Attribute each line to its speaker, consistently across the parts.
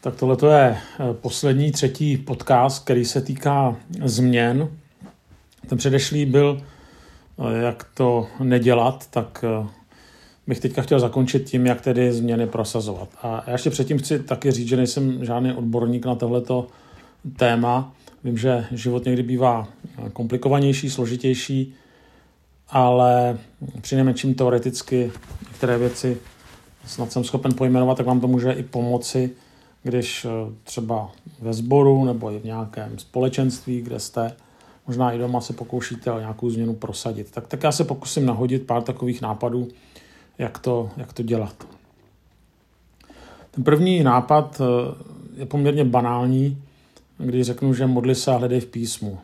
Speaker 1: Tak tohle je eh, poslední, třetí podcast, který se týká změn. Ten předešlý byl, eh, jak to nedělat, tak eh, bych teďka chtěl zakončit tím, jak tedy změny prosazovat. A já ještě předtím chci taky říct, že nejsem žádný odborník na tohleto téma. Vím, že život někdy bývá komplikovanější, složitější, ale přinejmenším teoreticky některé věci snad jsem schopen pojmenovat, tak vám to může i pomoci, když eh, třeba ve sboru nebo i v nějakém společenství, kde jste, možná i doma se pokoušíte o nějakou změnu prosadit. Tak, tak já se pokusím nahodit pár takových nápadů, jak to, jak to dělat. Ten první nápad eh, je poměrně banální, když řeknu, že modli se a hledej v písmu.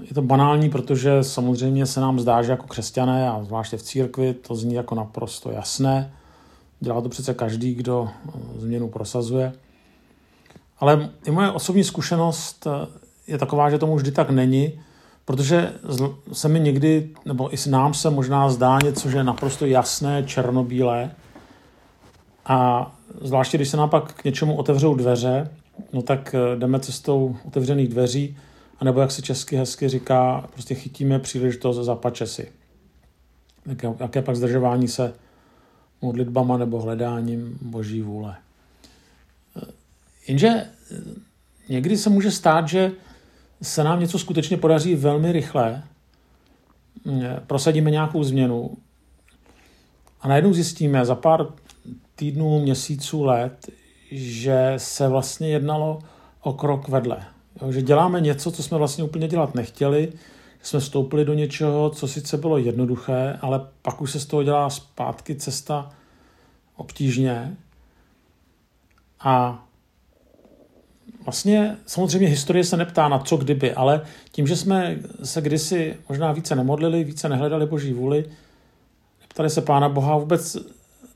Speaker 1: Je to banální, protože samozřejmě se nám zdá, že jako křesťané a zvláště v církvi to zní jako naprosto jasné. Dělá to přece každý, kdo eh, změnu prosazuje. Ale i moje osobní zkušenost eh, je taková, že tomu vždy tak není, protože se mi někdy, nebo i nám se možná zdá něco, že je naprosto jasné, černobílé. A zvláště, když se nám pak k něčemu otevřou dveře, no tak eh, jdeme cestou otevřených dveří, anebo jak se česky hezky říká, prostě chytíme příležitost za pačesy. Jaké, jaké pak zdržování se modlitbama nebo hledáním boží vůle. Jenže někdy se může stát, že se nám něco skutečně podaří velmi rychle, prosadíme nějakou změnu a najednou zjistíme za pár týdnů, měsíců, let, že se vlastně jednalo o krok vedle. Že děláme něco, co jsme vlastně úplně dělat nechtěli, jsme vstoupili do něčeho, co sice bylo jednoduché, ale pak už se z toho dělá zpátky cesta obtížně. A vlastně samozřejmě historie se neptá na co kdyby, ale tím, že jsme se kdysi možná více nemodlili, více nehledali Boží vůli, neptali se Pána Boha vůbec,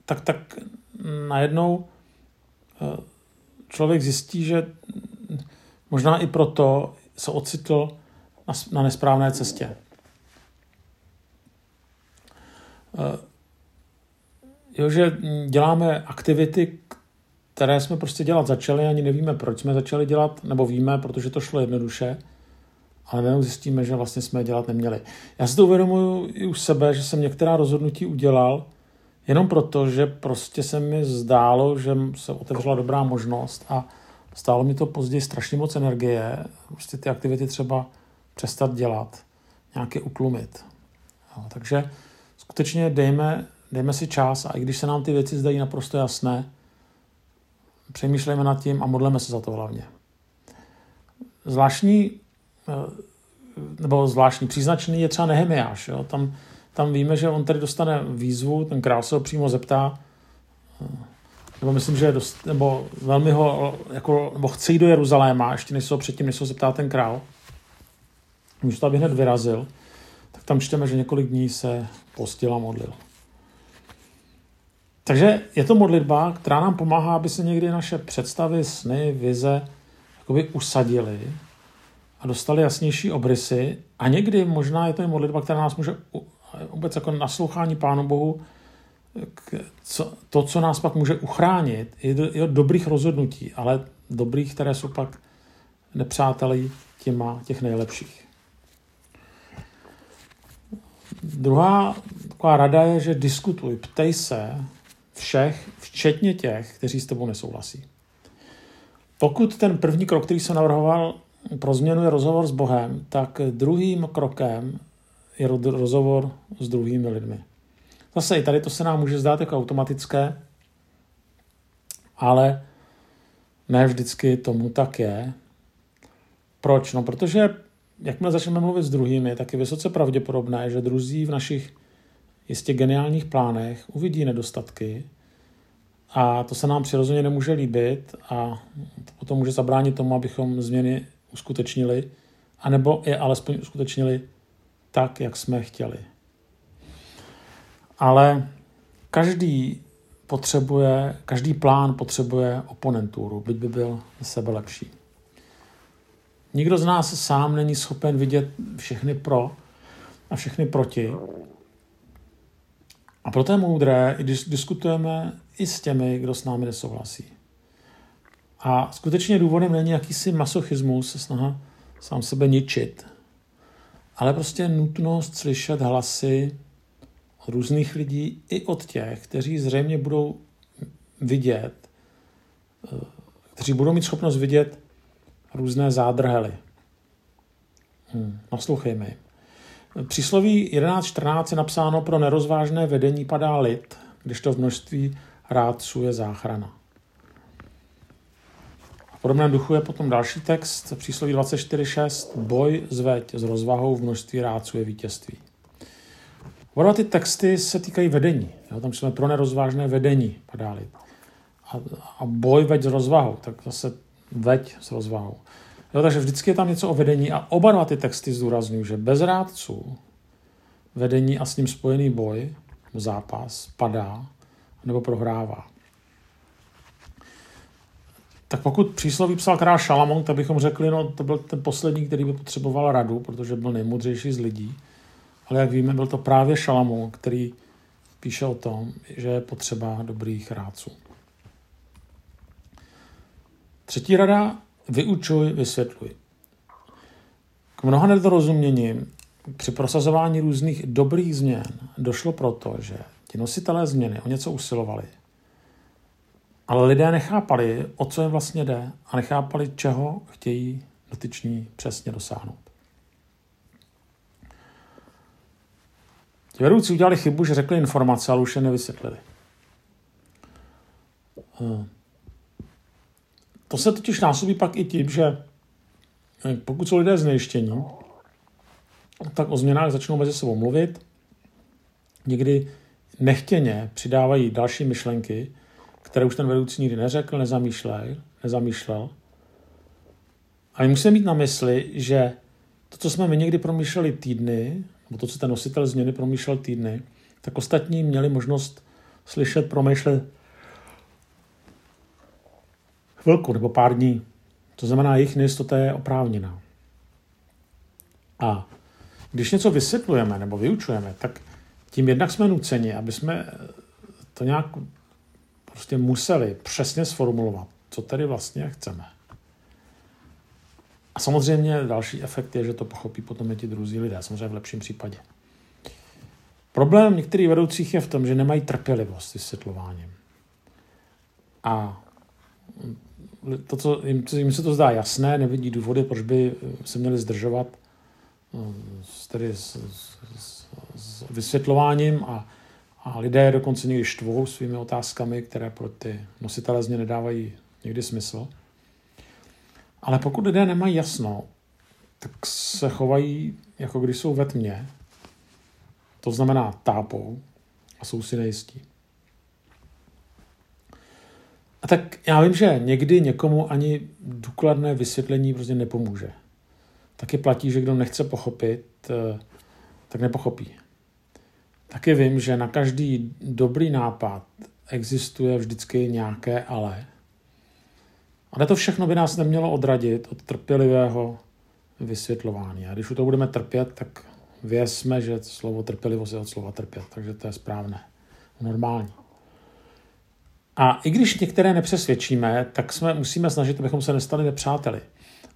Speaker 1: tak, tak najednou eh, člověk zjistí, že Možná i proto se ocitl na, nesprávné cestě. Eh, jo, že děláme aktivity, které jsme prostě dělat začali, ani nevíme, proč jsme začali dělat, nebo víme, protože to šlo jednoduše, ale najednou zjistíme, že vlastně jsme je dělat neměli. Já si to uvědomuji i u sebe, že jsem některá rozhodnutí udělal, jenom proto, že prostě se mi zdálo, že se otevřela dobrá možnost a Stálo mi to později strašně moc energie, prostě ty aktivity třeba přestat dělat, nějaké utlumit. Jo, takže skutečně dejme, dejme si čas a i když se nám ty věci zdají naprosto jasné, přemýšlejme nad tím a modleme se za to hlavně. Zvláštní, eh, nebo zvláštní, příznačný je třeba Nehemiáš. Jo? Tam, tam víme, že on tady dostane výzvu, ten král se ho přímo zeptá, nebo myslím, že dost, nebo velmi ho, jako, nebo chce jít do Jeruzaléma, ještě než se ho předtím, než se ho zeptá ten král, místo aby hned vyrazil, tak tam čteme, že několik dní se postil a modlil. Takže je to modlitba, která nám pomáhá, aby se někdy naše představy, sny, vize jakoby usadily a dostali jasnější obrysy. A někdy možná je to i modlitba, která nás může vůbec jako naslouchání Pánu Bohu co, to, co nás pak může uchránit, je, do, dobrých rozhodnutí, ale dobrých, které jsou pak nepřáteli těma těch nejlepších. Druhá taková rada je, že diskutuj, ptej se všech, včetně těch, kteří s tebou nesouhlasí. Pokud ten první krok, který jsem navrhoval pro změnu, je rozhovor s Bohem, tak druhým krokem je rozhovor s druhými lidmi. Zase i tady to se nám může zdát jako automatické, ale ne vždycky tomu tak je. Proč? No, protože jakmile začneme mluvit s druhými, tak je vysoce pravděpodobné, že druzí v našich jistě geniálních plánech uvidí nedostatky a to se nám přirozeně nemůže líbit a to potom může zabránit tomu, abychom změny uskutečnili, anebo je alespoň uskutečnili tak, jak jsme chtěli ale každý potřebuje, každý plán potřebuje oponenturu, byť by byl sebe lepší. Nikdo z nás sám není schopen vidět všechny pro a všechny proti. A proto je moudré, i když diskutujeme i s těmi, kdo s námi nesouhlasí. A skutečně důvodem není jakýsi masochismus, snaha sám sebe ničit, ale prostě nutnost slyšet hlasy od různých lidí i od těch, kteří zřejmě budou vidět, eh, kteří budou mít schopnost vidět různé zádrhely. Hmm, naslouchejme. Přísloví 11.14 je napsáno pro nerozvážné vedení padá lid, když to v množství rádců je záchrana. V podobném duchu je potom další text, přísloví 24.6. Boj zveď s rozvahou v množství rádců je vítězství. Oba ty texty se týkají vedení. Jo, tam jsme pro nerozvážné vedení padá lid. A, a boj veď s rozvahou, tak zase veď s rozvahou. Jo, takže vždycky je tam něco o vedení a oba dva ty texty zdůrazňují, že bez rádců vedení a s ním spojený boj, zápas, padá nebo prohrává. Tak pokud přísloví psal král Šalamon, tak bychom řekli, no to byl ten poslední, který by potřeboval radu, protože byl nejmudřejší z lidí. Ale jak víme, byl to právě Šalamon, který píše o tom, že je potřeba dobrých rádců. Třetí rada Vyučuj, vysvětluj. K mnoha nedorozuměním při prosazování různých dobrých změn došlo proto, že ti nositelé změny o něco usilovali. Ale lidé nechápali, o co jim vlastně jde a nechápali, čeho chtějí dotyční přesně dosáhnout. Ti vedoucí udělali chybu, že řekli informace, ale už je nevysvětlili. To se totiž násobí pak i tím, že eh, pokud jsou lidé znejištění, tak o změnách začnou mezi sebou mluvit. Někdy nechtěně přidávají další myšlenky, které už ten vedoucí nikdy neřekl, nezamýšlel, nezamýšlel. A my musíme mít na mysli, že to, co jsme my někdy promýšleli týdny, nebo to, co ten nositel změny promýšlel týdny, tak ostatní měli možnost slyšet, promýšlet chvilku nebo pár dní. To znamená, jejich nejistota je oprávněná. A když něco vysvětlujeme nebo vyučujeme, tak tím jednak jsme nuceni, aby jsme to nějak prostě museli přesně sformulovat, co tedy vlastně chceme. A samozřejmě další efekt je, že to pochopí potom i ti druzí lidé, samozřejmě v lepším případě. Problém některých vedoucích je v tom, že nemají trpělivost s vysvětlováním. A to, co jim, jim se to zdá jasné, nevidí důvody, proč by se měli zdržovat eh, tedy s, s, s vysvětlováním a, a lidé dokonce někdy štvou svými otázkami, které pro ty nositele zně nedávají někdy smysl. Ale pokud lidé nemají jasno, tak se chovají, jako když jsou ve tmě, to znamená tápou a jsou si nejistí. A tak já vím, že někdy někomu ani důkladné vysvětlení prostě nepomůže. Taky platí, že kdo nechce pochopit, eh, tak nepochopí. Taky vím, že na každý dobrý nápad existuje vždycky nějaké ale. Ale to všechno by nás nemělo odradit od trpělivého vysvětlování. A když u toho budeme trpět, tak vězme, že slovo trpělivost je od slova trpět, takže to je správné, normální. A i když některé nepřesvědčíme, tak jsme musíme snažit, abychom se nestali nepřáteli.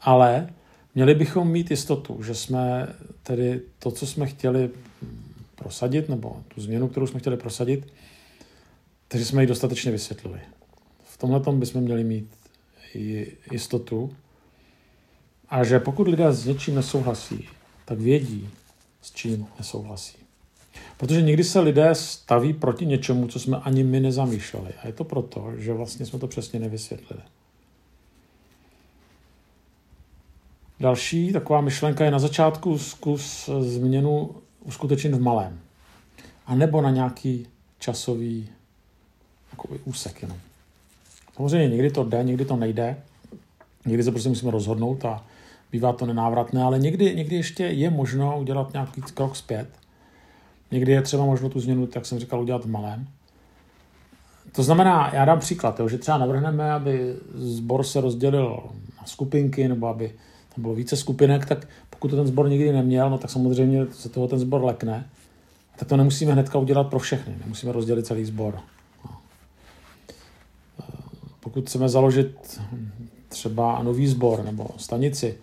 Speaker 1: Ale měli bychom mít jistotu, že jsme tedy to, co jsme chtěli prosadit, nebo tu změnu, kterou jsme chtěli prosadit, takže jsme ji dostatečně vysvětlili. V tomhle tom bychom měli mít jistotu. A že pokud lidé s něčím nesouhlasí, tak vědí, s čím nesouhlasí. Protože někdy se lidé staví proti něčemu, co jsme ani my nezamýšleli. A je to proto, že vlastně jsme to přesně nevysvětlili. Další taková myšlenka je na začátku zkus změnu uskutečnit v malém. A nebo na nějaký časový úsek jenom. Samozřejmě někdy to jde, někdy to nejde. Někdy se prostě musíme rozhodnout a bývá to nenávratné, ale někdy, někdy ještě je možno udělat nějaký krok zpět Někdy je třeba možno tu změnu, jak jsem říkal, udělat v malém. To znamená, já dám příklad, že třeba navrhneme, aby sbor se rozdělil na skupinky, nebo aby tam bylo více skupinek, tak pokud to ten sbor nikdy neměl, no tak samozřejmě se toho ten sbor lekne. Tak to nemusíme hnedka udělat pro všechny, nemusíme rozdělit celý sbor. Pokud chceme založit třeba nový sbor nebo stanici,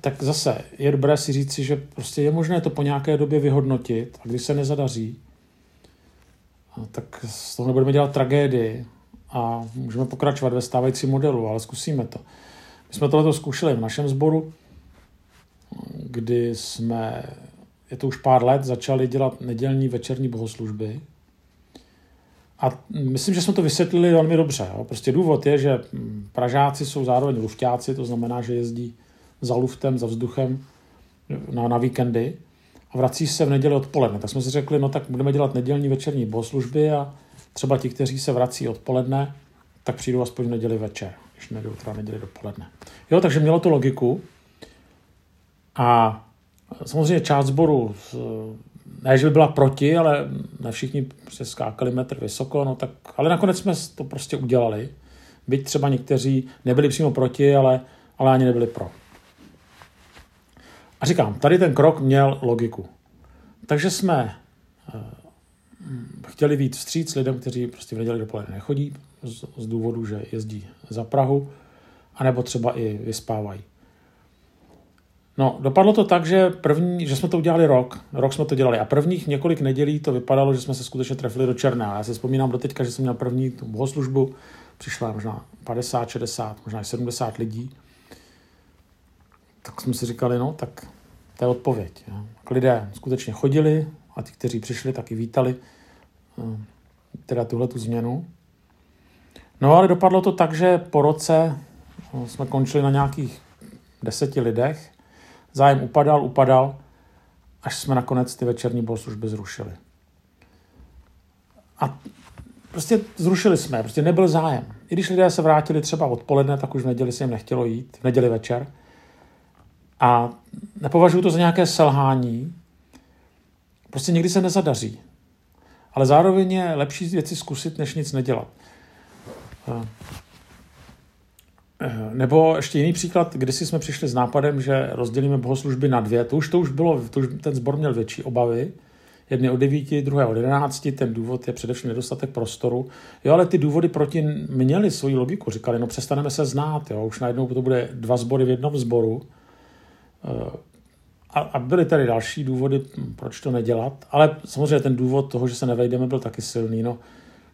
Speaker 1: tak zase je dobré si říci, že prostě je možné to po nějaké době vyhodnotit a když se nezadaří, tak z toho nebudeme dělat tragédii a můžeme pokračovat ve stávajícím modelu, ale zkusíme to. My jsme tohle zkoušeli v našem sboru, kdy jsme, je to už pár let, začali dělat nedělní večerní bohoslužby. A myslím, že jsme to vysvětlili velmi dobře. Prostě důvod je, že Pražáci jsou zároveň lufťáci, to znamená, že jezdí za luftem, za vzduchem na, na víkendy a vrací se v neděli odpoledne. Tak jsme si řekli, no tak budeme dělat nedělní večerní bohoslužby a třeba ti, kteří se vrací odpoledne, tak přijdou aspoň v neděli večer, když nejdou teda neděli dopoledne. Jo, takže mělo to logiku. A samozřejmě část sboru, ne, že by byla proti, ale ne všichni se skákali metr vysoko, no tak, ale nakonec jsme to prostě udělali. Byť třeba někteří nebyli přímo proti, ale, ale ani nebyli pro. A říkám, tady ten krok měl logiku. Takže jsme eh, chtěli víc vstříc lidem, kteří prostě v neděli dopoledne nechodí z, z důvodu, že jezdí za Prahu, anebo třeba i vyspávají. No, dopadlo to tak, že, první, že jsme to udělali rok, rok jsme to dělali a prvních několik nedělí to vypadalo, že jsme se skutečně trefili do černá. Já si vzpomínám do teďka, že jsem měl první tu bohoslužbu, přišla možná 50, 60, možná 70 lidí tak jsme si říkali, no tak to je odpověď. Jo. Lidé skutečně chodili a ti, kteří přišli, taky vítali eh, teda tuhle tu změnu. No ale dopadlo to tak, že po roce eh, jsme končili na nějakých deseti lidech. Zájem upadal, upadal, až jsme nakonec ty večerní bohoslužby zrušili. A prostě zrušili jsme, prostě nebyl zájem. I když lidé se vrátili třeba odpoledne, tak už v neděli se jim nechtělo jít, v neděli večer. A nepovažuji to za nějaké selhání. Prostě někdy se nezadaří. Ale zároveň je lepší věci zkusit, než nic nedělat. Eh, nebo ještě jiný příklad, kdy si jsme přišli s nápadem, že rozdělíme bohoslužby na dvě. To už, to už bylo, to už ten sbor měl větší obavy. Jedny od devíti, druhé od jedenácti. Ten důvod je především nedostatek prostoru. Jo, ale ty důvody proti měly svoji logiku. Říkali, no přestaneme se znát. Jo. Už najednou to bude dva sbory v jednom sboru a, a byly tady další důvody, proč to nedělat, ale samozřejmě ten důvod toho, že se nevejdeme, byl taky silný. No,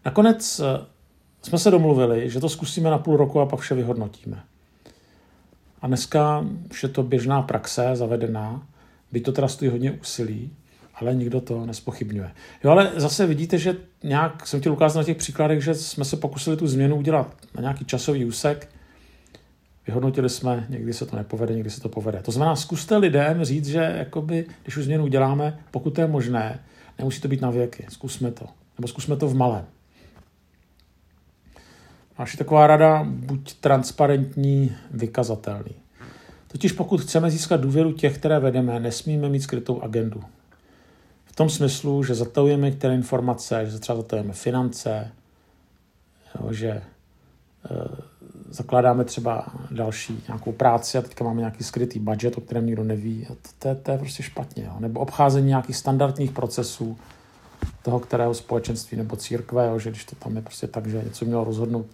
Speaker 1: nakonec eh, jsme se domluvili, že to zkusíme na půl roku a pak vše vyhodnotíme. A dneska už je to běžná praxe, zavedená, by to teda stojí hodně úsilí, ale nikdo to nespochybňuje. Jo, ale zase vidíte, že nějak jsem chtěl ukázat na těch příkladech, že jsme se pokusili tu změnu udělat na nějaký časový úsek, Vyhodnotili jsme, někdy se to nepovede, někdy se to povede. To znamená, zkuste lidem říct, že jakoby, když už změnu uděláme, pokud to je možné, nemusí to být na věky, zkusme to. Nebo zkusme to v malém. Naši taková rada, buď transparentní, vykazatelný. Totiž pokud chceme získat důvěru těch, které vedeme, nesmíme mít skrytou agendu. V tom smyslu, že zatajujeme některé informace, že třeba zatajujeme finance, jo, že e, zakládáme třeba další nějakou práci a teďka máme nějaký skrytý budget, o kterém nikdo neví. A to, to, je, to je prostě špatně. Jo. Nebo obcházení nějakých standardních procesů toho, kterého společenství nebo církve, jo, že když to tam je prostě tak, že něco mělo rozhodnout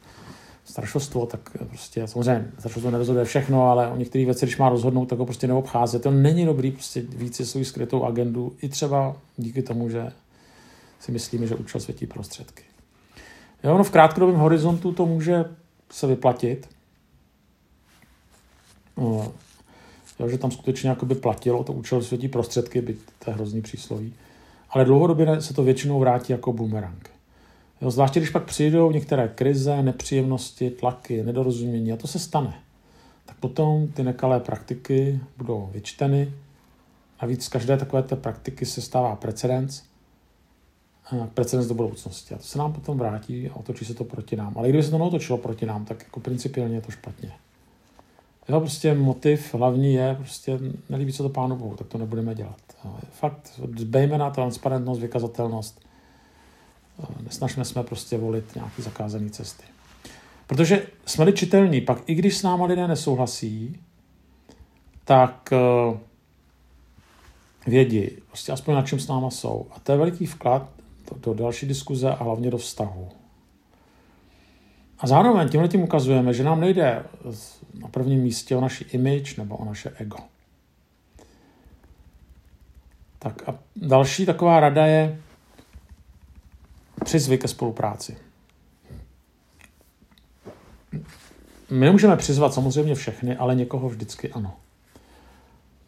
Speaker 1: strašostvo, tak prostě samozřejmě strašostvo nerozhoduje všechno, ale o některých věci, když má rozhodnout, tak ho prostě neobchází. To není dobrý prostě více svou skrytou agendu, i třeba díky tomu, že si myslíme, že účel světí prostředky. Jo, no v krátkodobém horizontu to může se vyplatit. No, jo, že tam skutečně jakoby platilo to účel světí prostředky, byť to je hrozný přísloví. Ale dlouhodobě se to většinou vrátí jako bumerang. Jo, zvláště když pak přijdou některé krize, nepříjemnosti, tlaky, nedorozumění, a to se stane. Tak potom ty nekalé praktiky budou vyčteny. Navíc z každé takové té praktiky se stává precedens precedens do budoucnosti. A to se nám potom vrátí a otočí se to proti nám. Ale kdyby se to neotočilo proti nám, tak jako principiálně je to špatně. Jo, prostě motiv hlavní je, prostě nelíbí se to pánu Bohu, tak to nebudeme dělat. Fakt, dbejme na transparentnost, vykazatelnost. Nesnažme jsme prostě volit nějaký zakázaný cesty. Protože jsme-li čitelní, pak i když s náma lidé nesouhlasí, tak eh, vědí, prostě aspoň na čem s náma jsou. A to je veliký vklad do další diskuze a hlavně do vztahu. A zároveň tímhle tím ukazujeme, že nám nejde na prvním místě o naši image nebo o naše ego. Tak a další taková rada je přizvy ke spolupráci. My nemůžeme přizvat samozřejmě všechny, ale někoho vždycky ano.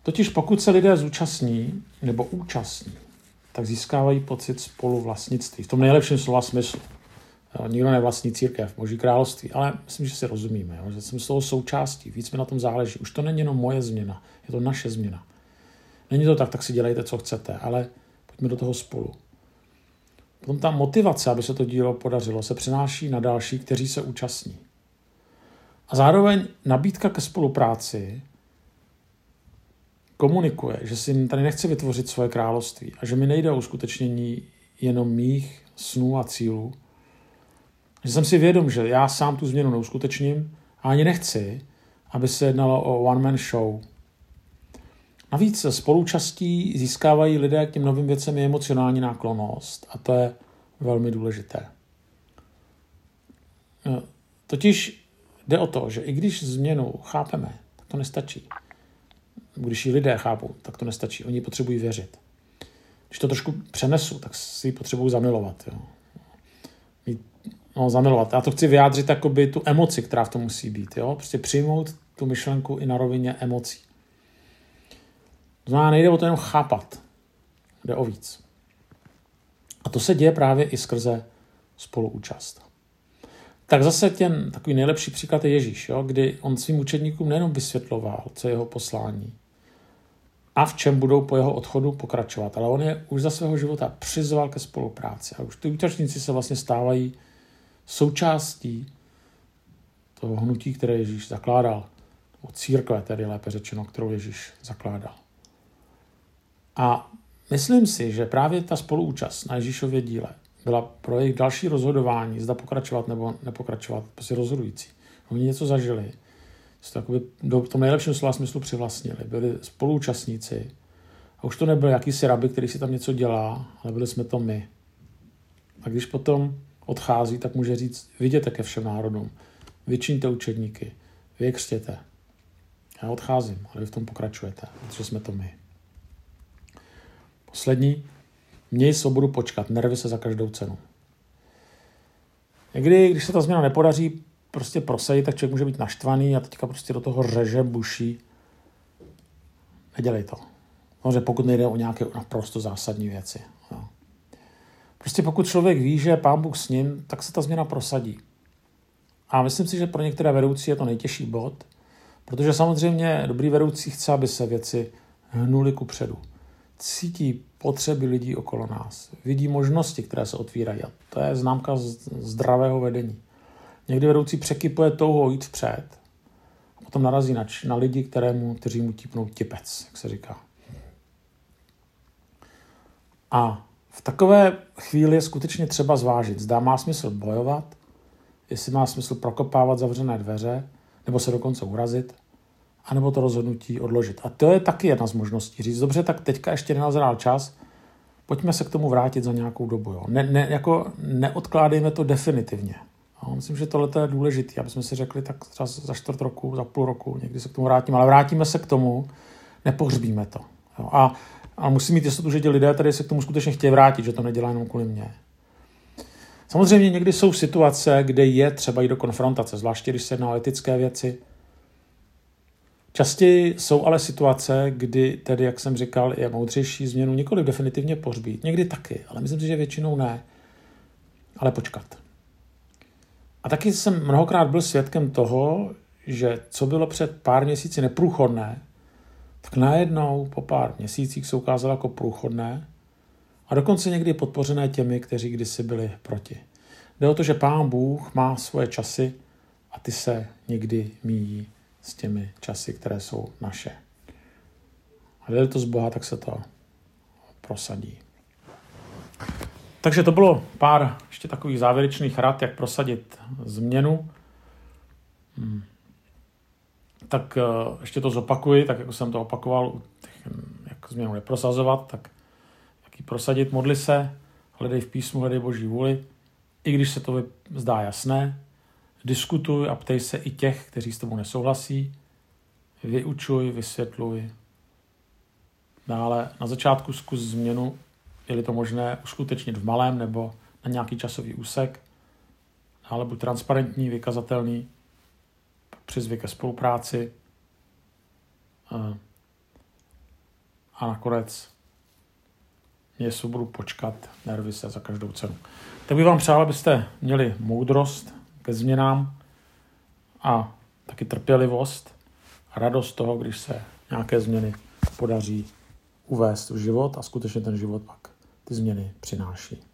Speaker 1: Totiž pokud se lidé zúčastní nebo účastní, tak získávají pocit spoluvlastnictví. V tom nejlepším slova smyslu. Nikdo nevlastní církev, Boží království, ale myslím, že si rozumíme, že jsem z toho součástí, víc mi na tom záleží. Už to není jenom moje změna, je to naše změna. Není to tak, tak si dělejte, co chcete, ale pojďme do toho spolu. Potom ta motivace, aby se to dílo podařilo, se přenáší na další, kteří se účastní. A zároveň nabídka ke spolupráci komunikuje, že si tady nechce vytvořit svoje království a že mi nejde o uskutečnění jenom mých snů a cílů. Že jsem si vědom, že já sám tu změnu neuskutečním a ani nechci, aby se jednalo o one-man show. Navíc spolučastí získávají lidé k těm novým věcem i emocionální náklonost a to je velmi důležité. Totiž jde o to, že i když změnu chápeme, tak to nestačí když ji lidé chápou, tak to nestačí. Oni potřebují věřit. Když to trošku přenesu, tak si ji potřebují zamilovat. Jo. No, zamilovat. Já to chci vyjádřit jakoby tu emoci, která v tom musí být. Jo. Prostě přijmout tu myšlenku i na rovině emocí. To znamená, nejde o to jenom chápat. Jde o víc. A to se děje právě i skrze spoluúčast. Tak zase ten takový nejlepší příklad je Ježíš, jo, kdy on svým učedníkům nejenom vysvětloval, co je jeho poslání, a v čem budou po jeho odchodu pokračovat. Ale on je už za svého života přizval ke spolupráci. A už ty účastníci se vlastně stávají součástí toho hnutí, které Ježíš zakládal. O církve, tedy lépe řečeno, kterou Ježíš zakládal. A myslím si, že právě ta spoluúčast na Ježíšově díle byla pro jejich další rozhodování, zda pokračovat nebo nepokračovat, prostě rozhodující. Oni něco zažili, se to do, v tom nejlepším slova smyslu přivlastnili. Byli spoluúčastníci. A už to nebyl jakýsi rabi, který si tam něco dělá, ale byli jsme to my. A když potom odchází, tak může říct, viděte ke všem národům, vyčiňte učedníky, vy je křtěte. Já odcházím, ale vy v tom pokračujete, protože jsme to my. Poslední, měj svobodu počkat, nervy se za každou cenu. Někdy, když se ta změna nepodaří, prostě prosadit, tak člověk může být naštvaný a teďka prostě do toho řeže, buší. Nedělej to. Samozřejmě pokud nejde o nějaké naprosto zásadní věci. Jo. Prostě pokud člověk ví, že je pán Bůh s ním, tak se ta změna prosadí. A myslím si, že pro některé vedoucí je to nejtěžší bod, protože samozřejmě dobrý vedoucí chce, aby se věci hnuly ku předu. Cítí potřeby lidí okolo nás. Vidí možnosti, které se otvírají. A to je známka zdravého vedení. Někdy vedoucí překypuje touhou jít vpřed a potom narazí na, na lidi, kterému, kteří mu típnou tipec, jak se říká. A v takové chvíli je skutečně třeba zvážit, zda má smysl bojovat, jestli má smysl prokopávat zavřené dveře, nebo se dokonce urazit, anebo to rozhodnutí odložit. A to je taky jedna z možností. Říct, dobře, tak teďka ještě nenazrál čas, pojďme se k tomu vrátit za nějakou dobu. Jo. Ne, ne, jako neodkládejme to definitivně. A myslím, že tohle je důležité, aby jsme si řekli tak třeba za čtvrt roku, za půl roku, někdy se k tomu vrátíme, ale vrátíme se k tomu, nepohřbíme to. Jo. A, a musím mít jistotu, že ti lidé tady se k tomu skutečně chtějí vrátit, že to nedělá jenom kvůli mě. Samozřejmě někdy jsou situace, kde je třeba jít do konfrontace, zvláště když se jedná o etické věci. Častěji jsou ale situace, kdy tedy, jak jsem říkal, je moudřejší změnu nikoli definitivně pohřbít. Někdy taky, ale myslím si, že většinou ne. Ale počkat. A taky jsem mnohokrát byl svědkem toho, že co bylo před pár měsíci neprůchodné, tak najednou po pár měsících se ukázalo jako průchodné a dokonce někdy podpořené těmi, kteří kdysi byli proti. Jde o to, že Pán Bůh má svoje časy a ty se někdy míjí s těmi časy, které jsou naše. A jde to z Boha, tak se to prosadí. Takže to bylo pár ještě takových závěrečných rad, jak prosadit změnu. Hmm. Tak eh, ještě to zopakuji, tak jako jsem to opakoval, jak změnu neprosazovat, tak jak ji prosadit, modli se, hledej v písmu, hledej boží vůli, i když se to zdá jasné, diskutuj a ptej se i těch, kteří s tebou nesouhlasí. Vyučuj, vysvětluj. Dále na začátku zkus změnu, je to možné, uskutečnit v malém nebo na nějaký časový úsek. Dále buď transparentní, vykazatelný, přizvy ke spolupráci. A nakonec mě svobodu počkat, nervy se za každou cenu. Tak bych vám přál, abyste měli moudrost ke změnám a taky trpělivost a radost toho, když se nějaké změny podaří uvést v život a skutečně ten život pak ty změny přináší.